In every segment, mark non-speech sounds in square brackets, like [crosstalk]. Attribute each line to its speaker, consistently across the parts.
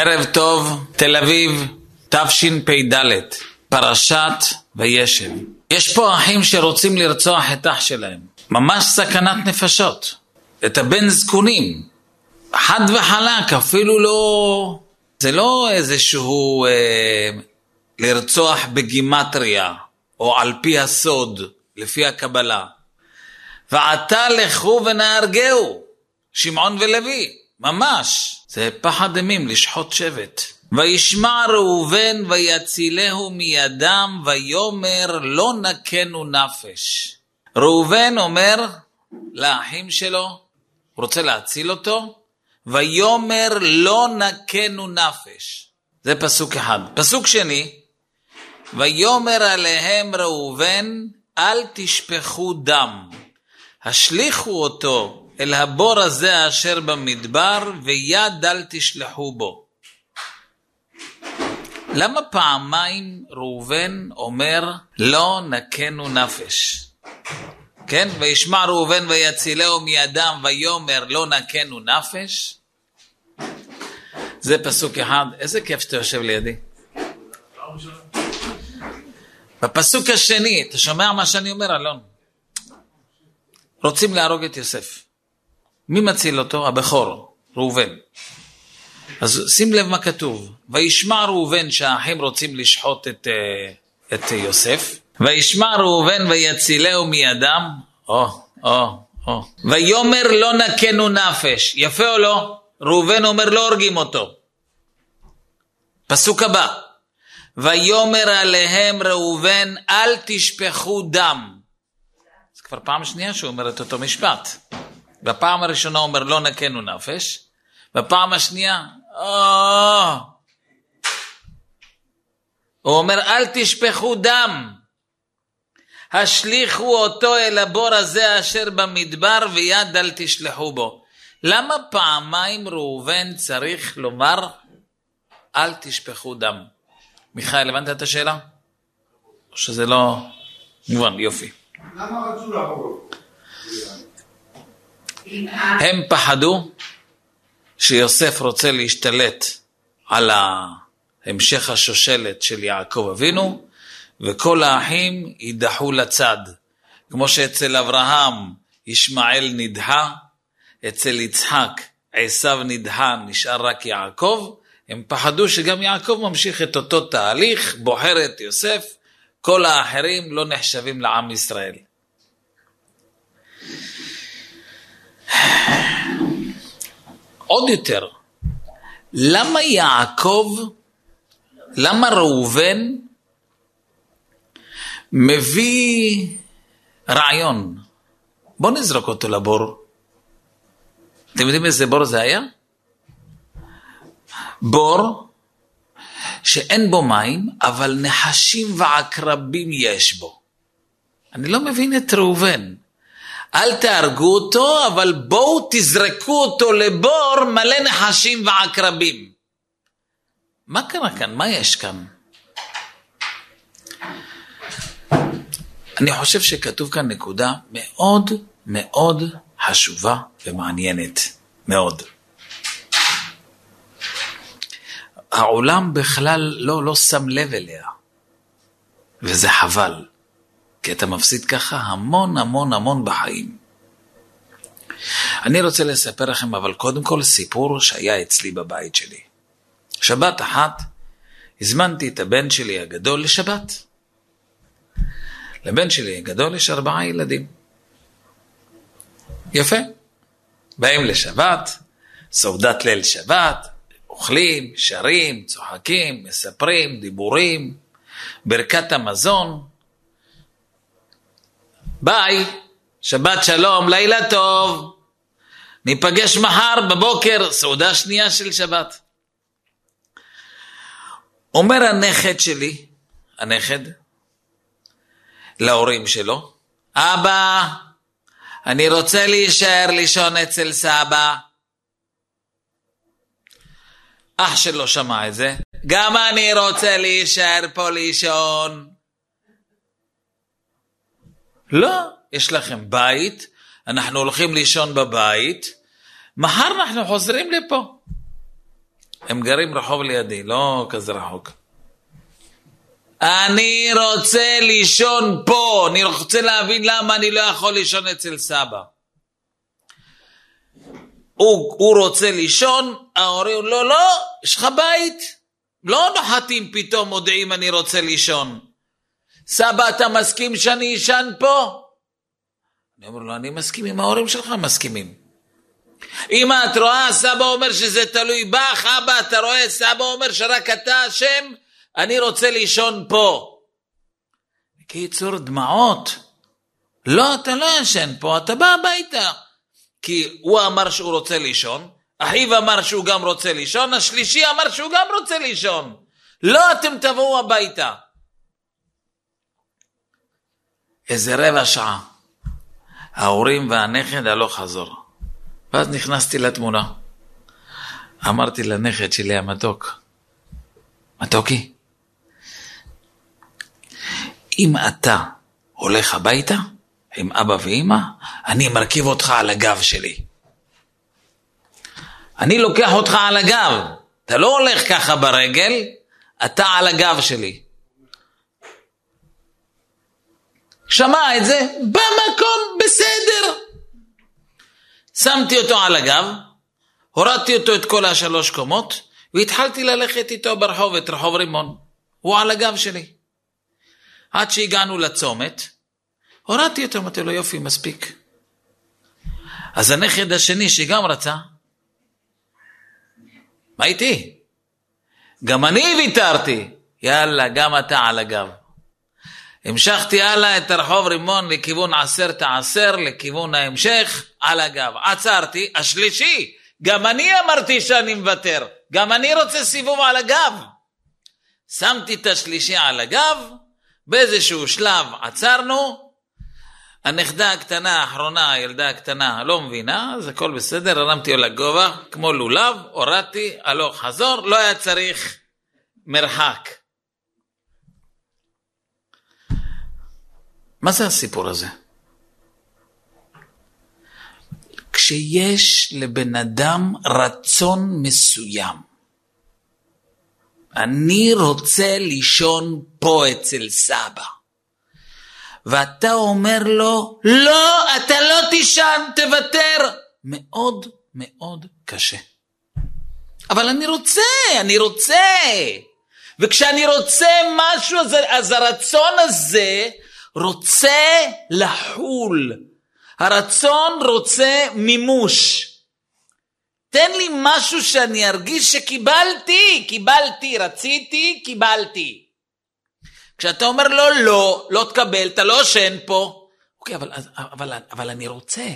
Speaker 1: ערב טוב, תל אביב, תשפ"ד, פרשת וישב. יש פה אחים שרוצים לרצוח את אח שלהם. ממש סכנת נפשות. את הבן זקונים. חד וחלק, אפילו לא... זה לא איזשהו אה, לרצוח בגימטריה, או על פי הסוד, לפי הקבלה. ועתה לכו ונהרגהו, שמעון ולוי, ממש. זה פחד אימים, לשחוט שבט. וישמע ראובן ויצילהו מידם, ויאמר לא נכנו נפש. ראובן אומר לאחים שלו, הוא רוצה להציל אותו, ויאמר לא נכנו נפש. זה פסוק אחד. פסוק שני, ויאמר עליהם ראובן, אל תשפכו דם, השליכו אותו אל הבור הזה אשר במדבר, ויד אל תשלחו בו. למה פעמיים ראובן אומר לא נכנו נפש? כן? וישמע ראובן ויצילהו מידם ויאמר לא נכנו נפש? זה פסוק אחד. איזה כיף שאתה יושב לידי. בפסוק השני, אתה שומע מה שאני אומר, אלון? רוצים להרוג את יוסף. מי מציל אותו? הבכור, ראובן. אז שים לב מה כתוב. וישמע ראובן שהאחים רוצים לשחוט את, אה, את יוסף. וישמע ראובן ויצילהו מידם. או, או, או. ויאמר לא נכנו נפש. יפה או לא? ראובן אומר לא הורגים אותו. פסוק הבא. ויאמר עליהם ראובן אל תשפכו דם. זה כבר פעם שנייה שהוא אומר את אותו משפט. בפעם הראשונה אומר לא נכנו נפש, בפעם השנייה, או... הוא אומר אל תשפכו דם, השליכו אותו אל הבור הזה אשר במדבר ויד אל תשלחו בו. למה פעמיים ראובן צריך לומר אל תשפכו דם? מיכאל, הבנת את השאלה? או שזה לא... מובן, יופי.
Speaker 2: למה רצו להרוג?
Speaker 1: הם פחדו שיוסף רוצה להשתלט על המשך השושלת של יעקב אבינו, וכל האחים יידחו לצד. כמו שאצל אברהם ישמעאל נדחה, אצל יצחק עשיו נדחה, נשאר רק יעקב, הם פחדו שגם יעקב ממשיך את אותו תהליך, בוחר את יוסף, כל האחרים לא נחשבים לעם ישראל. עוד יותר, למה יעקב, למה ראובן מביא רעיון? בוא נזרוק אותו לבור. אתם יודעים איזה בור זה היה? בור שאין בו מים, אבל נחשים ועקרבים יש בו. אני לא מבין את ראובן. אל תהרגו אותו, אבל בואו תזרקו אותו לבור מלא נחשים ועקרבים. מה קרה כאן? מה יש כאן? אני חושב שכתוב כאן נקודה מאוד מאוד חשובה ומעניינת. מאוד. העולם בכלל לא, לא שם לב אליה, וזה חבל. כי אתה מפסיד ככה המון המון המון בחיים. אני רוצה לספר לכם אבל קודם כל סיפור שהיה אצלי בבית שלי. שבת אחת הזמנתי את הבן שלי הגדול לשבת. לבן שלי הגדול יש ארבעה ילדים. יפה. באים לשבת, סעודת ליל שבת, אוכלים, שרים, צוחקים, מספרים, דיבורים, ברכת המזון, ביי, שבת שלום, לילה טוב. ניפגש מחר בבוקר, סעודה שנייה של שבת. אומר הנכד שלי, הנכד, להורים שלו, אבא, אני רוצה להישאר לישון אצל סבא. אח שלו שמע את זה, גם אני רוצה להישאר פה לישון. לא, יש לכם בית, אנחנו הולכים לישון בבית, מחר אנחנו חוזרים לפה. הם גרים רחוב לידי, לא כזה רחוק. אני רוצה לישון פה, אני רוצה להבין למה אני לא יכול לישון אצל סבא. הוא, הוא רוצה לישון, ההורים אומרים לו, לא, יש לך בית. לא נוחתים פתאום מודיעים אני רוצה לישון. סבא, אתה מסכים שאני אשן פה? אני אומר לו, אני מסכים עם ההורים שלך מסכימים. אמא, את רואה, סבא אומר שזה תלוי בך, אבא, אתה רואה, סבא אומר שרק אתה אשם, אני רוצה לישון פה. בקיצור, דמעות. לא, אתה לא ישן פה, אתה בא הביתה. כי הוא אמר שהוא רוצה לישון, אחיו אמר שהוא גם רוצה לישון, השלישי אמר שהוא גם רוצה לישון. לא, אתם תבואו הביתה. איזה רבע שעה. ההורים והנכד הלוך חזור. ואז נכנסתי לתמונה. אמרתי לנכד שלי המתוק, מתוקי, אם אתה הולך הביתה עם אבא ואימא, אני מרכיב אותך על הגב שלי. אני לוקח אותך על הגב. אתה לא הולך ככה ברגל, אתה על הגב שלי. שמע את זה, במקום בסדר. שמתי אותו על הגב, הורדתי אותו את כל השלוש קומות, והתחלתי ללכת איתו ברחוב, את רחוב רימון. הוא על הגב שלי. עד שהגענו לצומת, הורדתי אותו, אמרתי לו, יופי, מספיק. אז הנכד השני, שגם רצה, מה איתי? גם אני ויתרתי. יאללה, גם אתה על הגב. המשכתי הלאה את הרחוב רימון לכיוון עשרת העשר, לכיוון ההמשך, על הגב. עצרתי, השלישי, גם אני אמרתי שאני מוותר, גם אני רוצה סיבוב על הגב. שמתי את השלישי על הגב, באיזשהו שלב עצרנו, הנכדה הקטנה האחרונה, הילדה הקטנה, לא מבינה, אז הכל בסדר, הרמתי אותה לגובה, כמו לולב, הורדתי, הלוך חזור, לא היה צריך מרחק. מה זה הסיפור הזה? כשיש לבן אדם רצון מסוים, אני רוצה לישון פה אצל סבא. ואתה אומר לו, לא, אתה לא תישן, תוותר. מאוד מאוד קשה. אבל אני רוצה, אני רוצה. וכשאני רוצה משהו, אז, אז הרצון הזה רוצה לחול. הרצון רוצה מימוש. תן לי משהו שאני ארגיש שקיבלתי, קיבלתי, רציתי, קיבלתי. כשאתה אומר לו לא, לא תקבל, אתה לא ישן פה. אוקיי, אבל, אבל, אבל אני רוצה.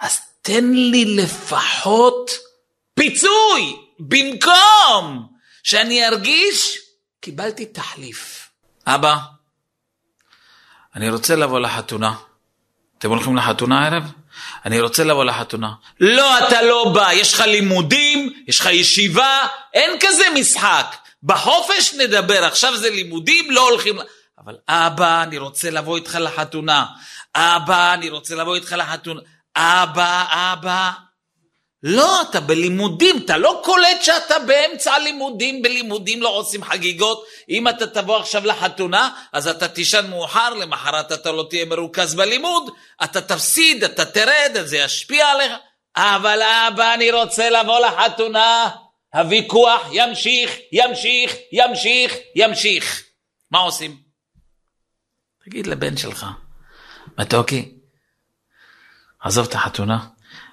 Speaker 1: אז תן לי לפחות פיצוי, במקום שאני ארגיש, קיבלתי תחליף. אבא, אני רוצה לבוא לחתונה. אתם הולכים לחתונה הערב? אני רוצה לבוא לחתונה. לא, אתה לא בא, יש לך לימודים, יש לך ישיבה, אין כזה משחק. בחופש נדבר, עכשיו זה לימודים, לא הולכים... אבל אבא, אני רוצה לבוא איתך לחתונה. אבא, אני רוצה לבוא איתך לחתונה. אבא, אבא. לא, אתה בלימודים, אתה לא קולט שאתה באמצע הלימודים, בלימודים לא עושים חגיגות. אם אתה תבוא עכשיו לחתונה, אז אתה תישן מאוחר, למחרת אתה לא תהיה מרוכז בלימוד, אתה תפסיד, אתה תרד, זה ישפיע עליך. אבל אבא, אני רוצה לבוא לחתונה. הוויכוח ימשיך, ימשיך, ימשיך, ימשיך. מה עושים? תגיד לבן שלך, מתוקי, עזוב את החתונה,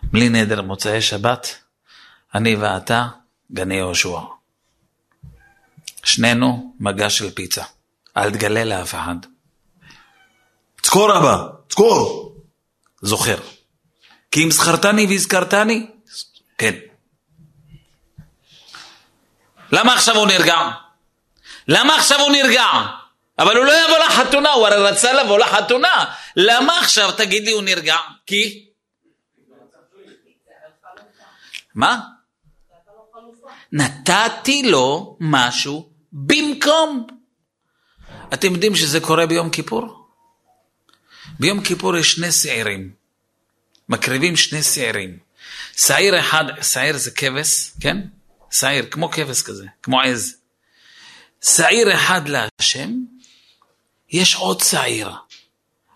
Speaker 1: בלי נדר מוצאי שבת, אני ואתה גני יהושע. שנינו מגע של פיצה, אל תגלה לאף אחד.
Speaker 2: זכור אבא, זכור.
Speaker 1: זוכר. כי אם זכרתני והזכרתני, כן. למה עכשיו הוא נרגע? למה עכשיו הוא נרגע? אבל הוא לא יבוא לחתונה, הוא הרי רצה לבוא לחתונה. למה עכשיו, תגיד לי, הוא נרגע? כי? מה? נתתי לו משהו במקום. אתם יודעים שזה קורה ביום כיפור? ביום כיפור יש שני שעירים. מקריבים שני שעירים. שעיר אחד, שעיר זה כבש, כן? שעיר, כמו כבש כזה, כמו עז. שעיר אחד להשם, יש עוד שעיר.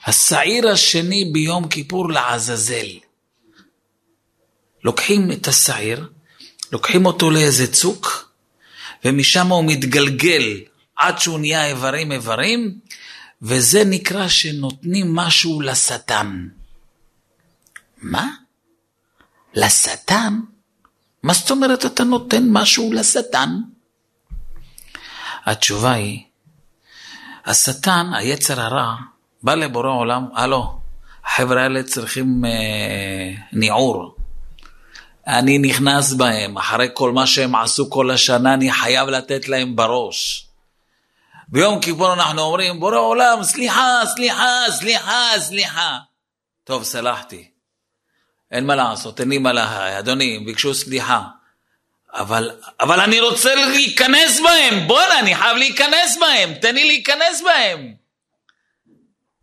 Speaker 1: השעיר השני ביום כיפור לעזאזל. לוקחים את השעיר, לוקחים אותו לאיזה צוק, ומשם הוא מתגלגל עד שהוא נהיה איברים איברים, וזה נקרא שנותנים משהו לשטן. מה? לשטן? מה זאת אומרת אתה נותן משהו לשטן? התשובה היא, השטן, היצר הרע, בא לבורא עולם, הלו, החבר'ה האלה צריכים אה, ניעור. אני נכנס בהם, אחרי כל מה שהם עשו כל השנה, אני חייב לתת להם בראש. ביום כיפור אנחנו אומרים, בורא עולם, סליחה, סליחה, סליחה, סליחה. טוב, סלחתי. אין מה לעשות, אין לי מה לה... אדוני, הם ביקשו סליחה. אבל, אבל אני רוצה להיכנס בהם, בואנה, אני חייב להיכנס בהם, תן לי להיכנס בהם.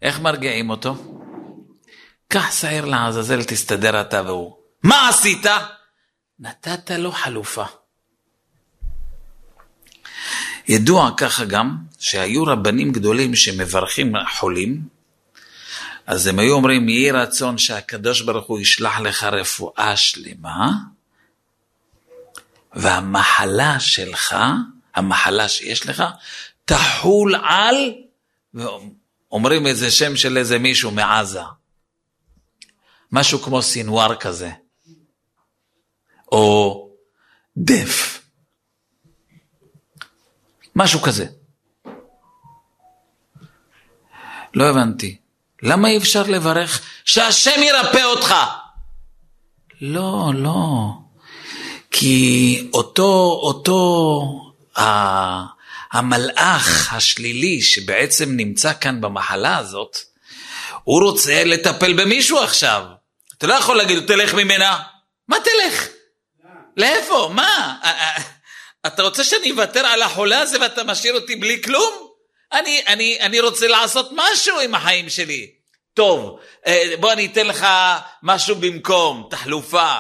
Speaker 1: איך מרגיעים אותו? קח שעיר לעזאזל, תסתדר אתה והוא. מה עשית? נתת לו חלופה. ידוע ככה גם, שהיו רבנים גדולים שמברכים חולים, אז הם היו אומרים, יהי רצון שהקדוש ברוך הוא ישלח לך רפואה שלמה, והמחלה שלך, המחלה שיש לך, תחול על, אומרים איזה שם של איזה מישהו מעזה, משהו כמו סינואר כזה, או דף, משהו כזה. לא הבנתי. למה אי אפשר לברך שהשם ירפא אותך? לא, לא. כי אותו, אותו, ה, המלאך השלילי שבעצם נמצא כאן במחלה הזאת, הוא רוצה לטפל במישהו עכשיו. אתה לא יכול להגיד, תלך ממנה. מה תלך? לאיפה? מה? אתה רוצה שאני אוותר על החולה הזה ואתה משאיר אותי בלי כלום? אני, אני, אני רוצה לעשות משהו עם החיים שלי. טוב, אה, בוא אני אתן לך משהו במקום, תחלופה.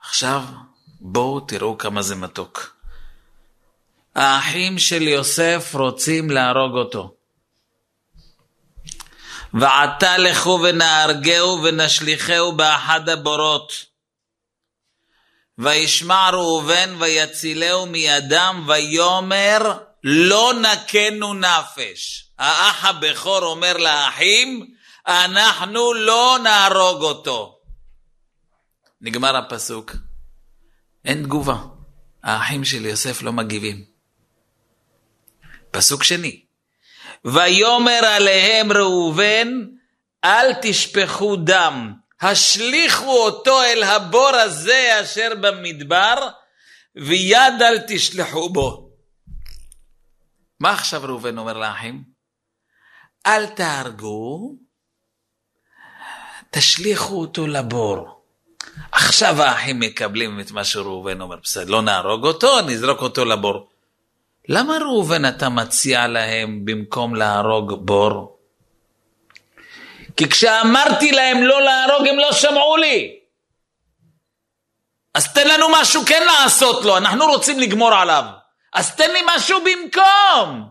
Speaker 1: עכשיו, בואו תראו כמה זה מתוק. האחים של יוסף רוצים להרוג אותו. ועתה לכו ונהרגהו ונשליכהו באחד הבורות. וישמע ראובן ויצילהו מידם ויאמר לא נכנו נפש. האח הבכור אומר לאחים, אנחנו לא נהרוג אותו. נגמר הפסוק. אין תגובה. האחים של יוסף לא מגיבים. פסוק שני. ויאמר עליהם ראובן, אל תשפכו דם, השליכו אותו אל הבור הזה אשר במדבר, ויד אל תשלחו בו. מה עכשיו ראובן אומר לאחים? אל תהרגו, תשליכו אותו לבור. עכשיו האחים מקבלים את מה שראובן אומר, בסדר, לא נהרוג אותו, נזרוק אותו לבור. למה ראובן אתה מציע להם במקום להרוג בור? כי כשאמרתי להם לא להרוג הם לא שמעו לי. אז תן לנו משהו כן לעשות לו, אנחנו רוצים לגמור עליו. אז תן לי משהו במקום.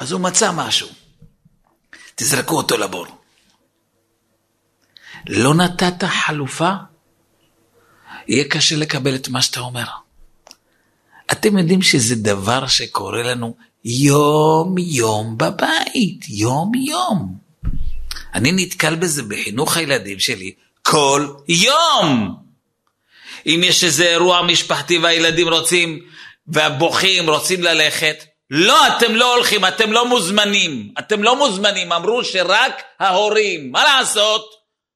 Speaker 1: אז הוא מצא משהו. תזרקו אותו לבור. לא נתת חלופה? יהיה קשה לקבל את מה שאתה אומר. אתם יודעים שזה דבר שקורה לנו יום-יום בבית, יום-יום. אני נתקל בזה בחינוך הילדים שלי כל יום. אם יש איזה אירוע משפחתי והילדים רוצים והבוכים רוצים ללכת, לא, אתם לא הולכים, אתם לא מוזמנים. אתם לא מוזמנים, אמרו שרק ההורים. מה לעשות?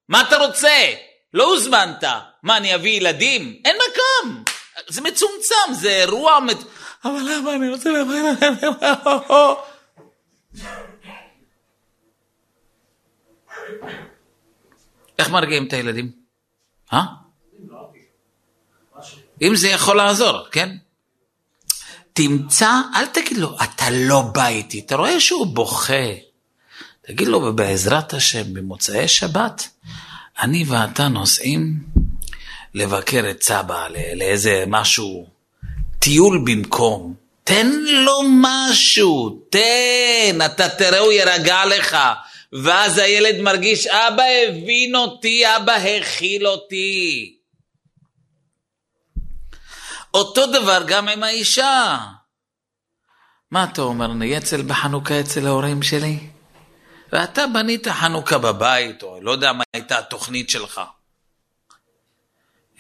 Speaker 1: מה אתה רוצה? לא הוזמנת. מה, אני אביא ילדים? אין מקום. זה מצומצם, זה אירוע... אבל למה אני רוצה לבוא? [laughs] איך מרגיעים את הילדים? אה? אם זה יכול לעזור, כן? תמצא, אל תגיד לו, אתה לא בא איתי, אתה רואה שהוא בוכה. תגיד לו, בעזרת השם, במוצאי שבת, אני ואתה נוסעים, לבקר את סבא לא- לאיזה משהו, טיול במקום. תן לו משהו, תן, אתה תראה, הוא יירגע לך. ואז הילד מרגיש, אבא הבין אותי, אבא הכיל אותי. אותו דבר גם עם האישה. מה אתה אומר, נהיה אצל בחנוכה אצל ההורים שלי? ואתה בנית חנוכה בבית, או לא יודע מה הייתה התוכנית שלך.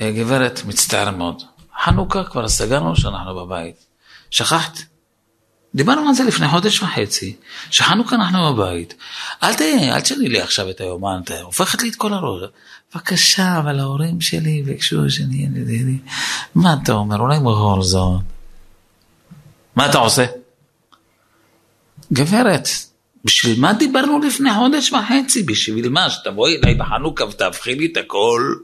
Speaker 1: אה, גברת, מצטער מאוד. חנוכה כבר סגרנו שאנחנו בבית. שכחת? דיברנו על זה לפני חודש וחצי, שחנוכה אנחנו בבית. אל ת... אל תשני לי עכשיו את היומן, אתה הופכת לי את כל הראש. בבקשה, אבל ההורים שלי ביקשו שנהיה נדידי. מה אתה אומר? אולי בכל זאת. מה אתה עושה? גברת, בשביל מה דיברנו לפני חודש וחצי? בשביל מה? שתבואי אליי בחנוכה ותהפכי לי את הכל?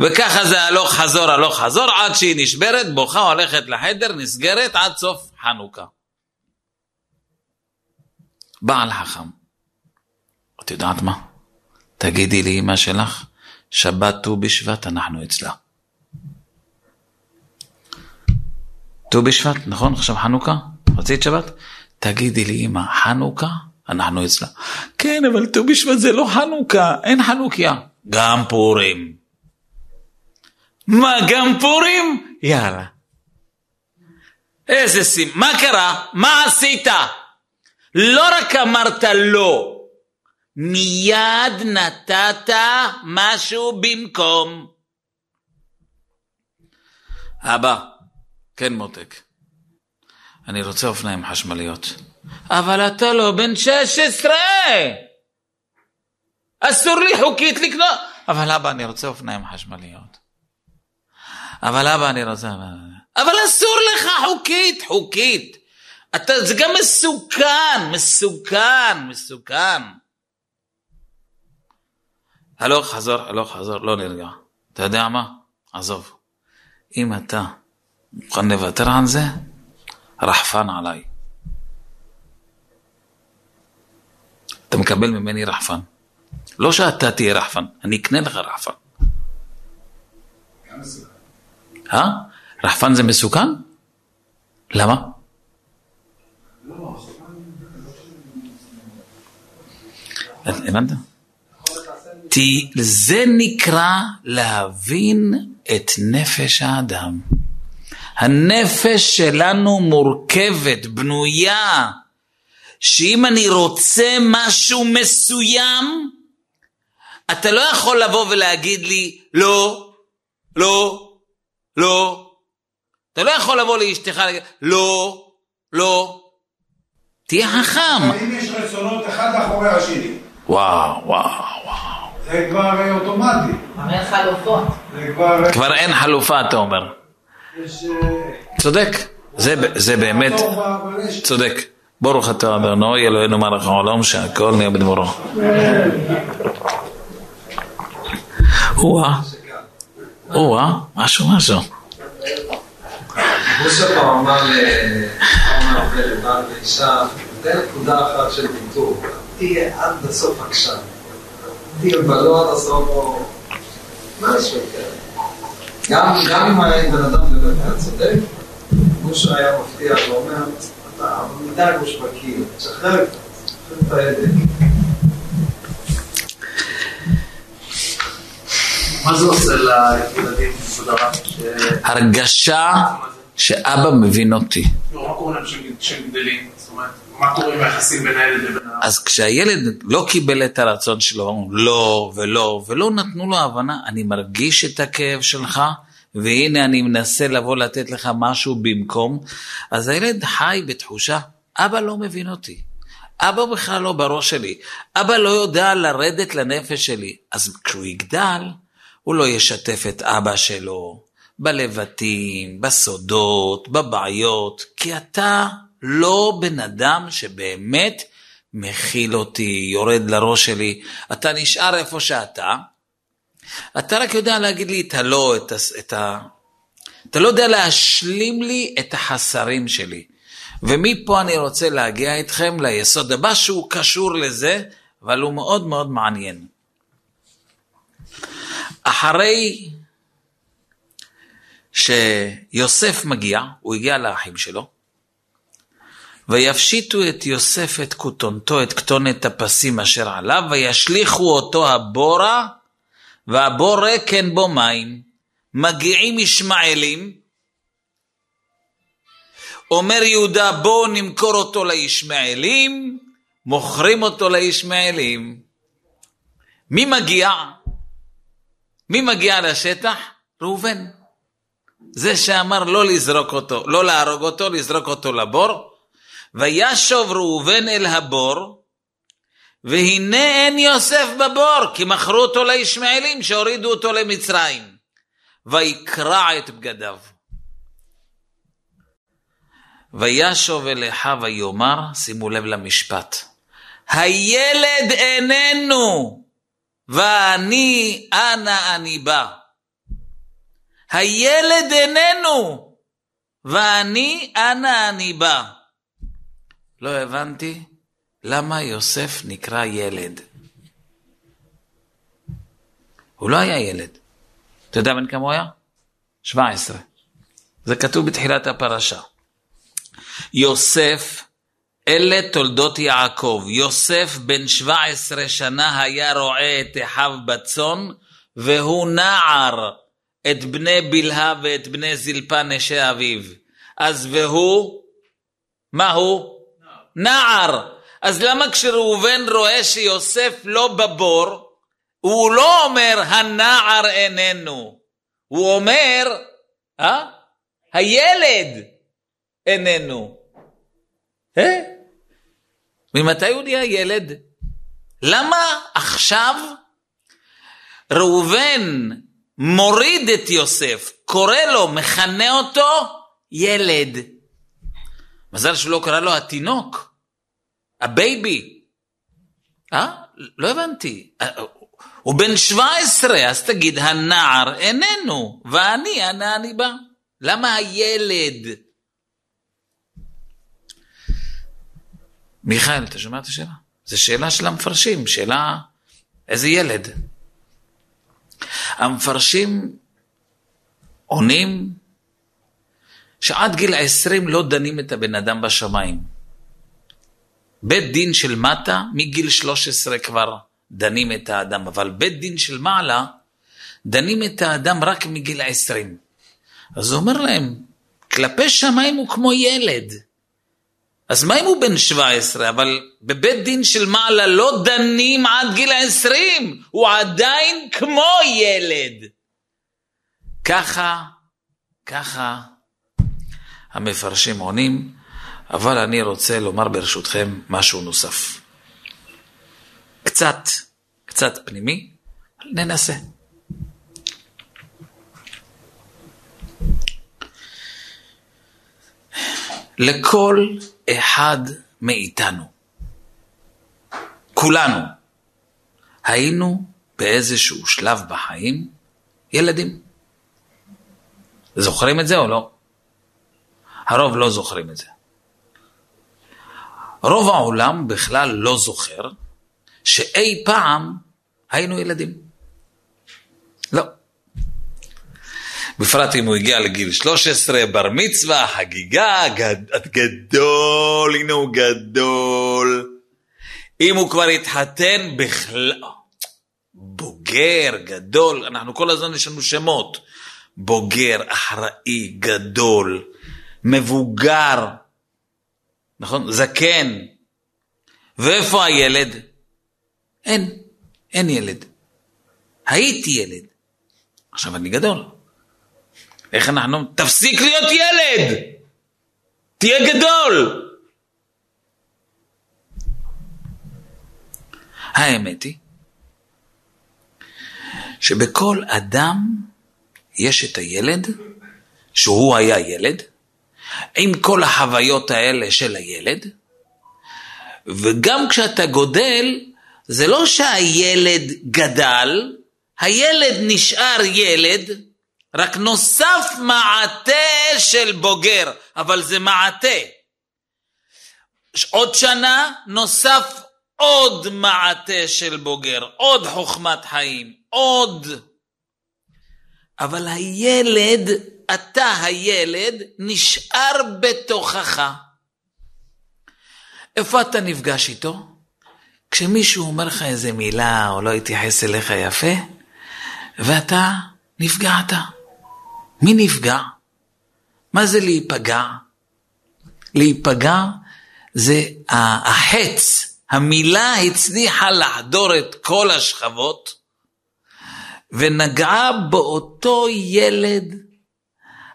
Speaker 1: וככה זה הלוך חזור, הלוך חזור, עד שהיא נשברת, בוכה, הולכת לחדר, נסגרת עד סוף חנוכה. בעל חכם, את יודעת מה? תגידי לי, אמא שלך, שבת ט"ו בשבט אנחנו אצלה. ט"ו בשבט, נכון? עכשיו חנוכה? רצית שבת? תגידי לי, אמא, חנוכה? אנחנו אצלה. כן, אבל ט"ו בשבט זה לא חנוכה, אין חנוכיה. גם פורים. מה, גם פורים? יאללה. איזה סימ... מה קרה? מה עשית? לא רק אמרת לא, מיד נתת משהו במקום. אבא, כן מותק, אני רוצה אופניים חשמליות. אבל אתה לא בן 16! אסור לי חוקית לקנות. אבל אבא, אני רוצה אופניים חשמליות. אבל אבא, אני רוצה... אבל אסור לך חוקית, חוקית. אתה, זה גם מסוכן, מסוכן, מסוכן. הלוך חזור, הלוך חזור, לא נרגע. אתה יודע מה? עזוב. אם אתה מוכן לוותר על זה, רחפן עליי. אתה מקבל ממני רחפן. לא שאתה תהיה רחפן, אני אקנה לך רחפן. אה? רחפן זה מסוכן? למה? הבנת? זה נקרא להבין את נפש האדם. הנפש שלנו מורכבת, בנויה, שאם אני רוצה משהו מסוים, אתה לא יכול לבוא ולהגיד לי, לא, לא, לא. אתה לא יכול לבוא לאשתך לא, לא. תהיה חכם.
Speaker 2: אם יש רצונות אחד אחורי השני.
Speaker 1: וואו, וואו, וואו.
Speaker 2: זה כבר אוטומטי.
Speaker 3: אין חלופות.
Speaker 2: זה כבר...
Speaker 1: כבר אין חלופה, אתה אומר.
Speaker 2: יש... אה,
Speaker 1: צודק. זה, זה באמת,
Speaker 2: אבל יש...
Speaker 1: צודק. ברוך אתה אדוני אלוהינו מלך העולם שהכל נהיה בדברו. או-אה, או-אה, משהו משהו.
Speaker 4: מוסה פעם אמר אמר לבעל ואישה, תן נקודה אחת של ויתור, תהיה עד הסוף עקשן. תהיה בלא עד הסוף או... משהו כזה. גם גם אם היה בן אדם באמת היה צודק, משה היה מבטיח ואומר, אתה מדי תשחרר קצת, תשחרר את ההדק. מה זה עושה לילדים?
Speaker 1: הרגשה שאבא מבין אותי.
Speaker 5: לא, מה קורה לאנשים שהם גדלים? מה קורה עם היחסים בין הילד לבין ה...
Speaker 1: אז כשהילד לא קיבל את הרצון שלו, לא ולא, ולא נתנו לו הבנה, אני מרגיש את הכאב שלך, והנה אני מנסה לבוא לתת לך משהו במקום, אז הילד חי בתחושה, אבא לא מבין אותי. אבא בכלל לא בראש שלי. אבא לא יודע לרדת לנפש שלי. אז כשהוא יגדל, הוא לא ישתף את אבא שלו בלבטים, בסודות, בבעיות, כי אתה לא בן אדם שבאמת מכיל אותי, יורד לראש שלי. אתה נשאר איפה שאתה, אתה רק יודע להגיד לי את הלא, את, ה... את ה... אתה לא יודע להשלים לי את החסרים שלי. ומפה אני רוצה להגיע איתכם ליסוד הבא שהוא קשור לזה, אבל הוא מאוד מאוד מעניין. אחרי שיוסף מגיע, הוא הגיע לאחים שלו, ויפשיטו את יוסף את כותונתו, את כתונת הפסים אשר עליו, וישליכו אותו הבורה, והבור ריק אין בו מים. מגיעים ישמעאלים, אומר יהודה בואו נמכור אותו לישמעאלים, מוכרים אותו לישמעאלים. מי מגיע? מי מגיע לשטח? ראובן. זה שאמר לא לזרוק אותו, לא להרוג אותו, לזרוק אותו לבור. וישוב ראובן אל הבור, והנה אין יוסף בבור, כי מכרו אותו לישמעאלים שהורידו אותו למצרים. ויקרע את בגדיו. וישוב אל אחיו ויאמר, שימו לב למשפט, הילד איננו, ואני אנה אני בא. הילד איננו, ואני אנה אני בא. לא הבנתי למה יוסף נקרא ילד. הוא לא היה ילד. אתה יודע בן כמה הוא היה? 17. זה כתוב בתחילת הפרשה. יוסף, אלה תולדות יעקב. יוסף בן 17 שנה היה רועה את אחיו בצאן, והוא נער את בני בלהה ואת בני זלפה נשי אביו. אז והוא, מה הוא? נער. אז למה כשראובן רואה שיוסף לא בבור, הוא לא אומר הנער איננו, הוא אומר, אה? הילד איננו. אה? ממתי הוא נהיה ילד? למה עכשיו ראובן מוריד את יוסף, קורא לו, מכנה אותו ילד. מזל שהוא לא קרא לו התינוק, ה baby. אה? לא הבנתי. הוא בן 17, אז תגיד, הנער איננו, ואני, אנה אני בא. למה הילד? מיכאל, אתה שומע את השאלה? זו שאלה של המפרשים, שאלה איזה ילד. המפרשים עונים שעד גיל עשרים לא דנים את הבן אדם בשמיים. בית דין של מטה, מגיל 13 כבר דנים את האדם, אבל בית דין של מעלה, דנים את האדם רק מגיל עשרים. אז הוא אומר להם, כלפי שמיים הוא כמו ילד. אז מה אם הוא בן 17? אבל בבית דין של מעלה לא דנים עד גיל 20, הוא עדיין כמו ילד. ככה, ככה המפרשים עונים, אבל אני רוצה לומר ברשותכם משהו נוסף. קצת, קצת פנימי, ננסה. לכל אחד מאיתנו, כולנו, היינו באיזשהו שלב בחיים ילדים. זוכרים את זה או לא? הרוב לא זוכרים את זה. רוב העולם בכלל לא זוכר שאי פעם היינו ילדים. לא. בפרט אם הוא הגיע לגיל 13, בר מצווה, חגיגה, גד... גדול, הנה הוא גדול. אם הוא כבר התחתן, בכלל... בוגר, גדול, אנחנו כל הזמן יש לנו שמות. בוגר, אחראי, גדול, מבוגר, נכון? זקן. ואיפה הילד? אין, אין ילד. הייתי ילד. עכשיו אני גדול. איך אנחנו... תפסיק להיות ילד! תהיה גדול! האמת היא שבכל אדם יש את הילד, שהוא היה ילד, עם כל החוויות האלה של הילד, וגם כשאתה גודל, זה לא שהילד גדל, הילד נשאר ילד, רק נוסף מעטה של בוגר, אבל זה מעטה. עוד שנה נוסף עוד מעטה של בוגר, עוד חוכמת חיים, עוד. אבל הילד אתה הילד נשאר בתוכך. איפה אתה נפגש איתו? כשמישהו אומר לך איזה מילה או לא התייחס אליך יפה, ואתה נפגעת. מי נפגע? מה זה להיפגע? להיפגע זה החץ, המילה הצליחה לחדור את כל השכבות ונגעה באותו ילד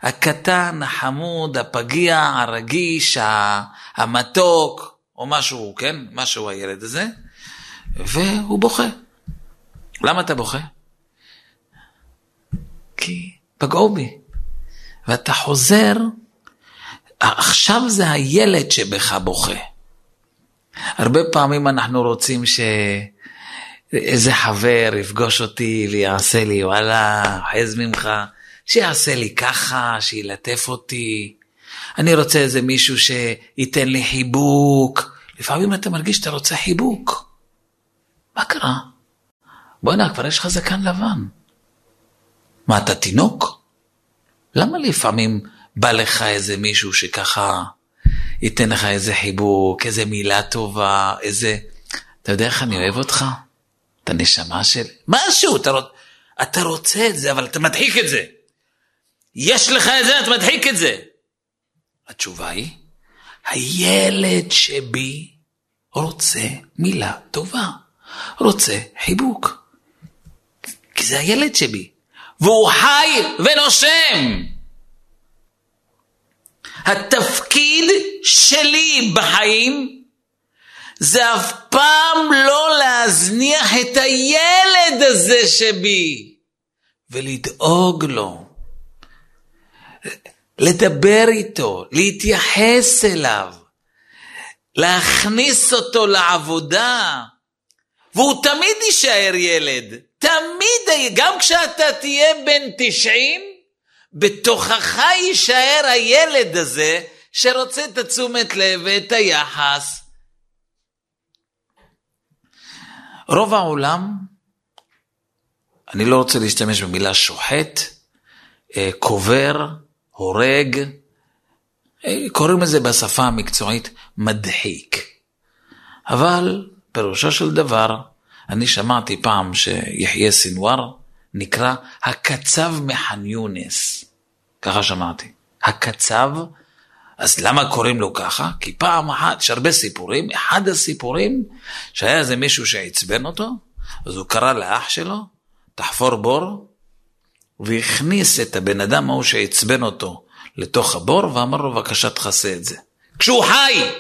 Speaker 1: הקטן, החמוד, הפגיע, הרגיש, המתוק, או משהו, כן? משהו הילד הזה, והוא בוכה. למה אתה בוכה? כי פגעו בי. ואתה חוזר, עכשיו זה הילד שבך בוכה. הרבה פעמים אנחנו רוצים שאיזה חבר יפגוש אותי ויעשה לי, וואלה, חז ממך, שיעשה לי ככה, שילטף אותי. אני רוצה איזה מישהו שייתן לי חיבוק. לפעמים אתה מרגיש שאתה רוצה חיבוק. מה קרה? בוא'נה, כבר יש לך זקן לבן. מה, אתה תינוק? למה לפעמים בא לך איזה מישהו שככה ייתן לך איזה חיבוק, איזה מילה טובה, איזה... אתה יודע איך אני אוהב אותך? את הנשמה שלי? משהו, אתה, רוצ... אתה רוצה את זה, אבל אתה מדחיק את זה. יש לך את זה, אתה מדחיק את זה. התשובה היא, הילד שבי רוצה מילה טובה, רוצה חיבוק. כי זה הילד שבי. והוא חי ונושם. התפקיד שלי בחיים זה אף פעם לא להזניח את הילד הזה שבי ולדאוג לו, לדבר איתו, להתייחס אליו, להכניס אותו לעבודה, והוא תמיד יישאר ילד. תמיד, גם כשאתה תהיה בן 90, בתוכך יישאר הילד הזה שרוצה את התשומת לב ואת היחס. רוב העולם, אני לא רוצה להשתמש במילה שוחט, אה, קובר, הורג, אה, קוראים לזה בשפה המקצועית מדחיק. אבל פירושו של דבר, אני שמעתי פעם שיחיא סנוואר נקרא הקצב מח'אן יונס. ככה שמעתי. הקצב, אז למה קוראים לו ככה? כי פעם אחת, יש הרבה סיפורים, אחד הסיפורים שהיה איזה מישהו שעצבן אותו, אז הוא קרא לאח שלו, תחפור בור, והכניס את הבן אדם ההוא שעצבן אותו לתוך הבור, ואמר לו, בבקשה תכסה את זה. כשהוא חי!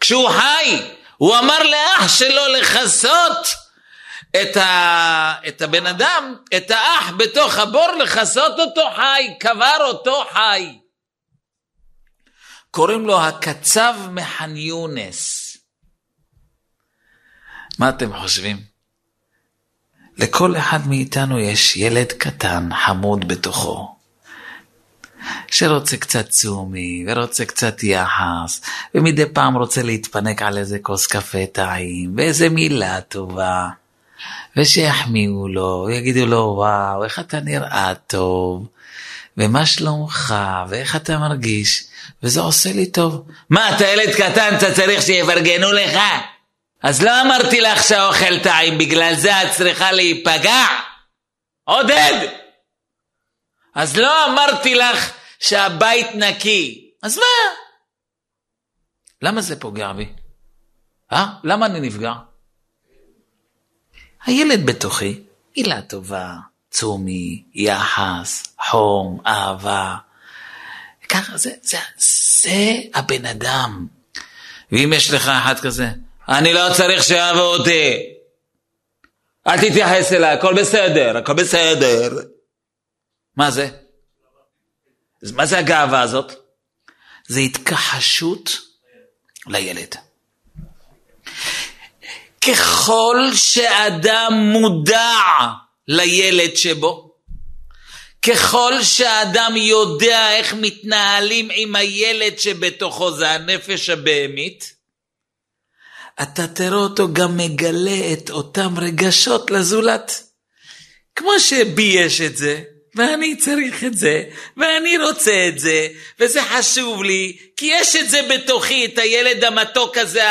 Speaker 1: כשהוא חי! הוא אמר לאח שלו לכסות את, ה... את הבן אדם, את האח בתוך הבור, לכסות אותו חי, קבר אותו חי. קוראים לו הקצב מח'אן יונס. מה אתם חושבים? לכל אחד מאיתנו יש ילד קטן, חמוד בתוכו. שרוצה קצת צומי, ורוצה קצת יחס, ומדי פעם רוצה להתפנק על איזה כוס קפה טעים, ואיזה מילה טובה, ושיחמיאו לו, ויגידו לו, וואו, איך אתה נראה טוב, ומה שלומך, ואיך אתה מרגיש, וזה עושה לי טוב. מה, אתה ילד קטן, אתה צריך שיפרגנו לך? אז לא אמרתי לך שהאוכל טעים, בגלל זה את צריכה להיפגע? עודד! אז לא אמרתי לך שהבית נקי. אז מה? למה זה פוגע בי? אה? למה אני נפגע? הילד בתוכי, מילה טובה, צומי, יחס, חום, אהבה. ככה זה, זה, זה הבן אדם. ואם יש לך אחד כזה, אני לא צריך שיאהבו אותי. אל תתייחס אליי, הכל בסדר, הכל בסדר. מה זה? מה זה הגאווה הזאת? זה התכחשות לילד. ככל שאדם מודע לילד שבו, ככל שאדם יודע איך מתנהלים עם הילד שבתוכו, זה הנפש הבהמית, אתה תראה אותו גם מגלה את אותם רגשות לזולת. כמו שבי יש את זה, ואני צריך את זה, ואני רוצה את זה, וזה חשוב לי, כי יש את זה בתוכי, את הילד המתוק הזה,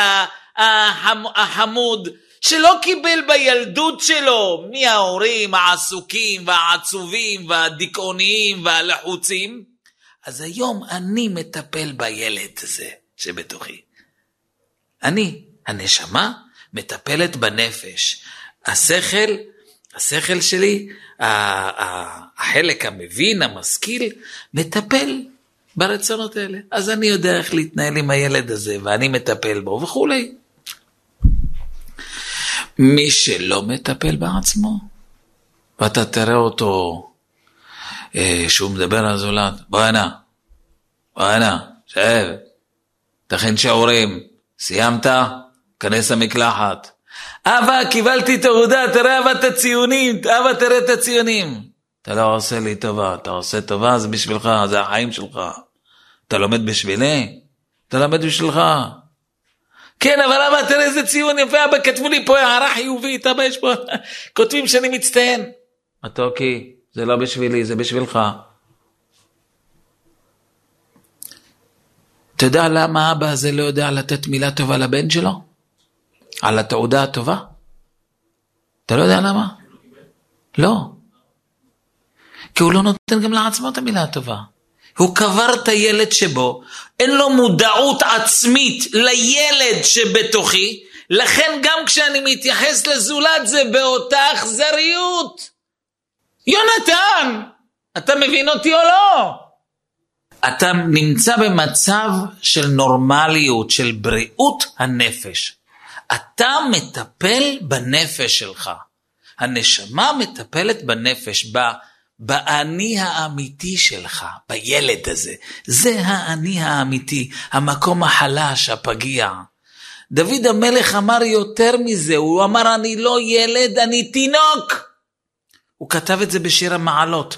Speaker 1: החמוד, שלא קיבל בילדות שלו מההורים העסוקים והעצובים והדיכאוניים והלחוצים, אז היום אני מטפל בילד הזה שבתוכי. אני, הנשמה, מטפלת בנפש. השכל, השכל שלי, החלק המבין, המשכיל, מטפל ברצונות האלה. אז אני יודע איך להתנהל עם הילד הזה, ואני מטפל בו וכולי. מי שלא מטפל בעצמו, ואתה תראה אותו אה, שהוא מדבר על הזולת, בוא הנה, בוא הנה, שב, תכין שיעורים, סיימת? כנס למקלחת. אבא, קיבלתי תעודה, תראה אבא את הציונים, אבא תראה את הציונים. אתה לא עושה לי טובה, אתה עושה טובה, זה בשבילך, זה החיים שלך. אתה לומד בשבילי? אתה לומד בשבילך. כן, אבל אבא, תראה איזה ציון יפה, אבא, כתבו לי פה הערה חיובית, אבא, יש פה, [laughs] כותבים שאני מצטיין. מתוקי, זה לא בשבילי, זה בשבילך. אתה יודע למה האבא הזה לא יודע לתת מילה טובה לבן שלו? על התעודה הטובה? אתה לא יודע למה? לא. כי הוא לא נותן גם לעצמו את המילה הטובה. הוא קבר את הילד שבו, אין לו מודעות עצמית לילד שבתוכי, לכן גם כשאני מתייחס לזולת זה באותה אכזריות. יונתן, אתה מבין אותי או לא? אתה נמצא במצב של נורמליות, של בריאות הנפש. אתה מטפל בנפש שלך. הנשמה מטפלת בנפש, ב, באני האמיתי שלך, בילד הזה. זה האני האמיתי, המקום החלש, הפגיע. דוד המלך אמר יותר מזה, הוא אמר אני לא ילד, אני תינוק. הוא כתב את זה בשיר המעלות.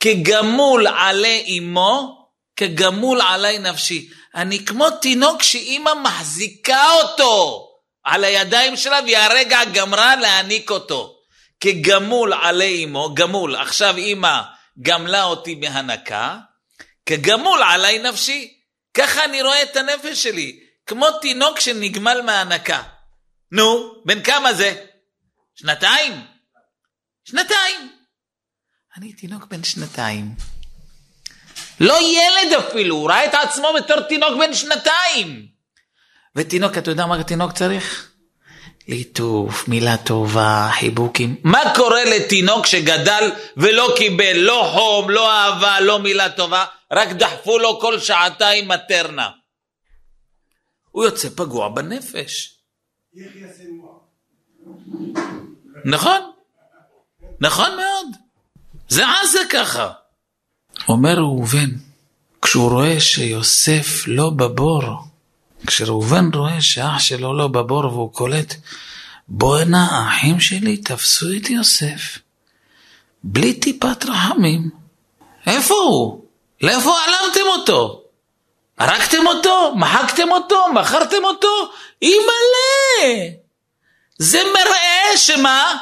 Speaker 1: כגמול עלי אמו, כגמול עלי נפשי. אני כמו תינוק שאימא מחזיקה אותו על הידיים שלה והיא הרגע גמרה להעניק אותו. כגמול עלי אמו, גמול, עכשיו אימא גמלה אותי בהנקה, כגמול עלי נפשי. ככה אני רואה את הנפש שלי, כמו תינוק שנגמל מהנקה. נו, בן כמה זה? שנתיים? שנתיים. אני תינוק בן שנתיים. לא ילד אפילו, הוא ראה את עצמו בתור תינוק בן שנתיים. ותינוק, אתה יודע מה תינוק צריך? ליטוף, מילה טובה, חיבוקים. מה קורה לתינוק שגדל ולא קיבל לא חום, לא אהבה, לא מילה טובה, רק דחפו לו כל שעתיים מטרנה. הוא יוצא פגוע בנפש. נכון, נכון מאוד. זה עזה ככה. אומר ראובן, כשהוא רואה שיוסף לא בבור, כשראובן רואה שאח שלו לא בבור והוא קולט, בואנה האחים שלי תפסו את יוסף, בלי טיפת רחמים. איפה הוא? לאיפה העלמתם אותו? הרגתם אותו? מחקתם אותו? מכרתם אותו? אימא'לה! זה מראה שמה?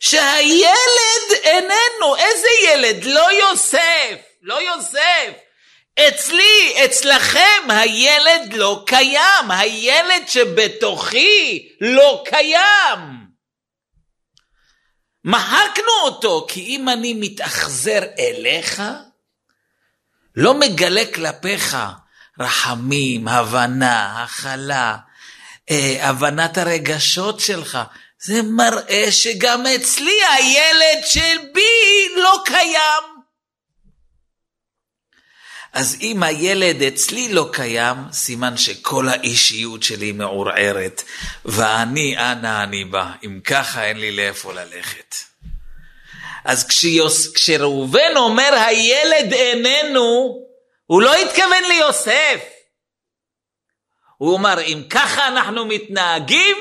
Speaker 1: שהילד איננו, איזה ילד? לא יוסף, לא יוסף. אצלי, אצלכם, הילד לא קיים, הילד שבתוכי לא קיים. מחקנו אותו, כי אם אני מתאכזר אליך, לא מגלה כלפיך רחמים, הבנה, הכלה, אה, הבנת הרגשות שלך, זה מראה שגם אצלי הילד של בי לא קיים. אז אם הילד אצלי לא קיים, סימן שכל האישיות שלי מעורערת, ואני, אנה אני בא, אם ככה אין לי לאיפה ללכת. אז כשיוס, כשראובן אומר הילד איננו, הוא לא התכוון ליוסף. הוא אמר, אם ככה אנחנו מתנהגים,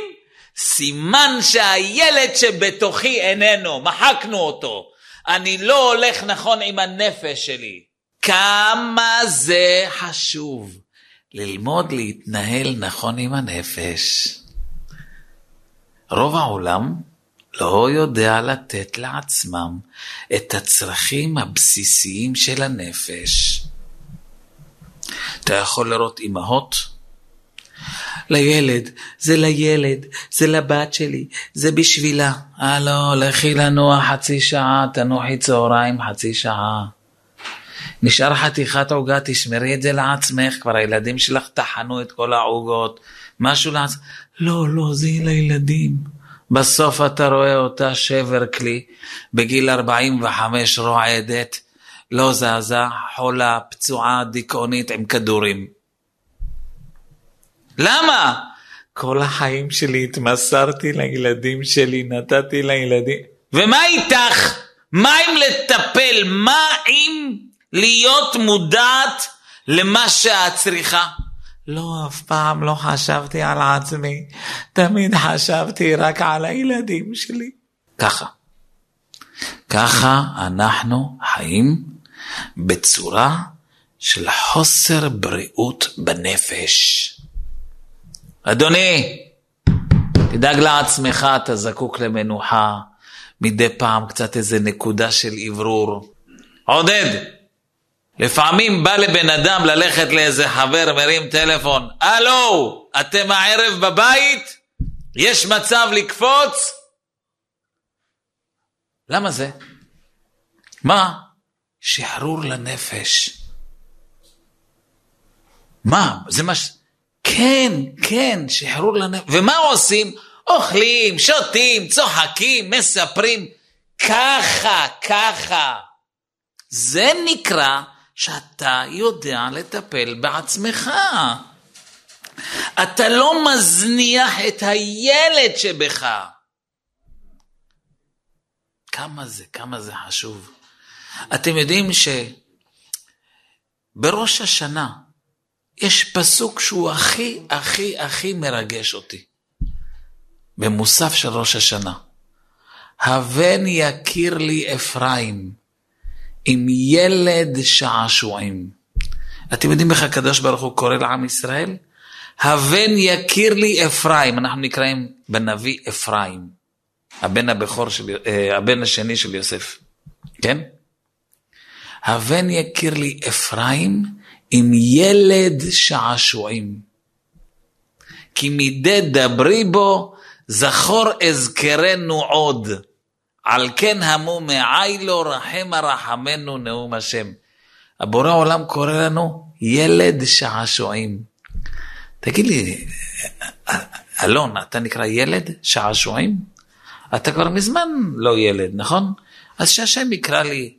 Speaker 1: סימן שהילד שבתוכי איננו, מחקנו אותו. אני לא הולך נכון עם הנפש שלי. כמה זה חשוב ללמוד להתנהל נכון עם הנפש. רוב העולם לא יודע לתת לעצמם את הצרכים הבסיסיים של הנפש. אתה יכול לראות אימהות לילד, זה לילד, זה לבת שלי, זה בשבילה. הלו, לכי לנוח חצי שעה, תנוחי צהריים חצי שעה. נשאר חתיכת עוגה, תשמרי את זה לעצמך, כבר הילדים שלך טחנו את כל העוגות, משהו לעצמך. לא, לא, זה לילדים. בסוף אתה רואה אותה שבר כלי, בגיל 45 רועדת, לא זזה, חולה, פצועה, דיכאונית עם כדורים. למה? כל החיים שלי התמסרתי לילדים שלי, נתתי לילדים. ומה איתך? מה אם לטפל? מה אם להיות מודעת למה שאת צריכה? לא, אף פעם לא חשבתי על עצמי, תמיד חשבתי רק על הילדים שלי. ככה. ככה אנחנו חיים בצורה של חוסר בריאות בנפש. אדוני, תדאג לעצמך, אתה זקוק למנוחה, מדי פעם קצת איזה נקודה של אוורור. עודד, לפעמים בא לבן אדם ללכת לאיזה חבר, מרים טלפון, הלו, אתם הערב בבית? יש מצב לקפוץ? למה זה? מה? שחרור לנפש. מה? זה מה ש... כן, כן, שחרור לנפש. ומה עושים? אוכלים, שותים, צוחקים, מספרים. ככה, ככה. זה נקרא שאתה יודע לטפל בעצמך. אתה לא מזניח את הילד שבך. כמה זה, כמה זה חשוב. אתם יודעים שבראש השנה יש פסוק שהוא הכי הכי הכי מרגש אותי. במוסף של ראש השנה. הבן יכיר לי אפרים עם ילד שעשועים. אתם יודעים איך הקדוש ברוך הוא קורא לעם ישראל? הבן יכיר לי אפרים, אנחנו נקראים בנביא אפרים, הבן הבכור של, אה, הבן השני של יוסף, כן? הבן יכיר לי אפרים עם ילד שעשועים. כי מדי דברי בו זכור אזכרנו עוד. על כן המו מעי לו רחמה רחמנו נאום השם. הבורא העולם קורא לנו ילד שעשועים. תגיד לי, אלון, אתה נקרא ילד שעשועים? אתה כבר מזמן לא ילד, נכון? אז שהשם יקרא לי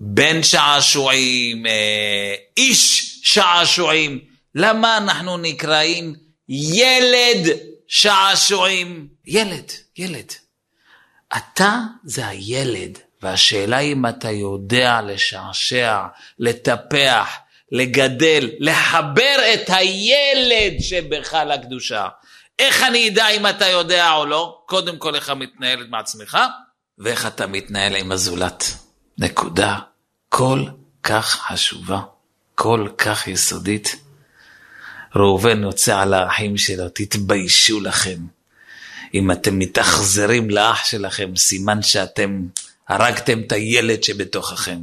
Speaker 1: בן שעשועים, אה, איש שעשועים. למה אנחנו נקראים ילד שעשועים? ילד, ילד. אתה זה הילד, והשאלה אם אתה יודע לשעשע, לטפח, לגדל, לחבר את הילד שבך לקדושה. איך אני אדע אם אתה יודע או לא? קודם כל איך אתה מתנהל עם עצמך, ואיך אתה מתנהל עם הזולת. נקודה כל כך חשובה, כל כך יסודית. ראובן יוצא על האחים שלו, תתביישו לכם. אם אתם מתאכזרים לאח שלכם, סימן שאתם הרגתם את הילד שבתוככם.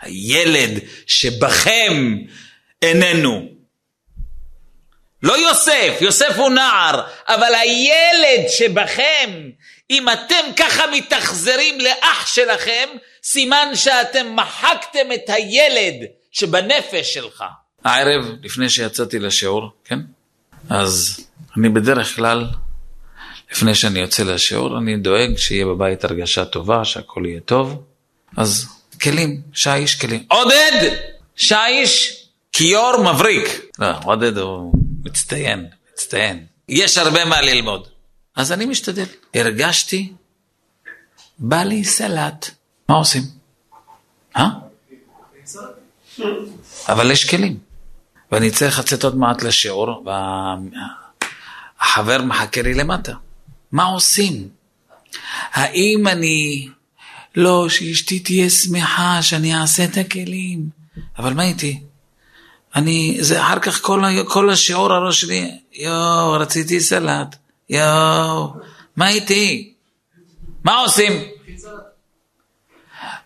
Speaker 1: הילד שבכם איננו. לא יוסף, יוסף הוא נער, אבל הילד שבכם, אם אתם ככה מתאכזרים לאח שלכם, סימן שאתם מחקתם את הילד שבנפש שלך. הערב, לפני שיצאתי לשיעור, כן? אז אני בדרך כלל, לפני שאני יוצא לשיעור, אני דואג שיהיה בבית הרגשה טובה, שהכל יהיה טוב. אז כלים, שיש כלים. עודד! שיש! כיור מבריק. לא, עודד הוא מצטיין, מצטיין. יש הרבה מה ללמוד. אז אני משתדל. הרגשתי, בא לי סלט. מה עושים? אה? אבל יש כלים. ואני צריך לצאת עוד מעט לשיעור, והחבר מחכה לי למטה. מה עושים? האם אני... לא, שאשתי תהיה שמחה שאני אעשה את הכלים. אבל מה איתי? אני, זה אחר כך כל, כל השיעור הראש שלי, יואו, רציתי סלט, יואו, מה איתי? מה עושים?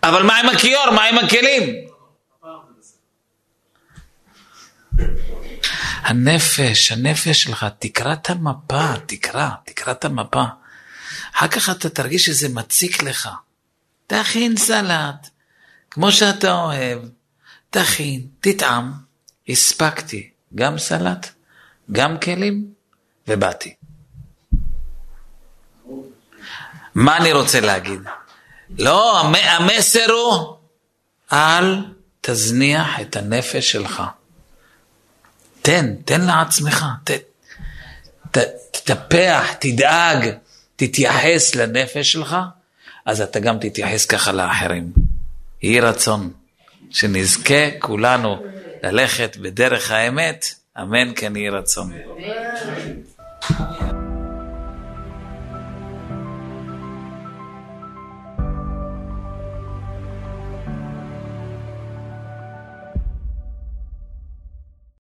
Speaker 1: אבל מה עם הכיור? מה עם הכלים? הנפש, הנפש שלך, תקרא את המפה, תקרא, תקרא את המפה. אחר כך אתה תרגיש שזה מציק לך. תכין סלט, כמו שאתה אוהב, תכין, תטעם. הספקתי גם סלט, גם כלים, ובאתי. מה אני רוצה להגיד? לא, המ- המסר הוא, אל תזניח את הנפש שלך. תן, תן לעצמך, ת, ת, תטפח, תדאג, תתייחס לנפש שלך, אז אתה גם תתייחס ככה לאחרים. יהי רצון שנזכה כולנו ללכת בדרך האמת, אמן כן יהי רצון.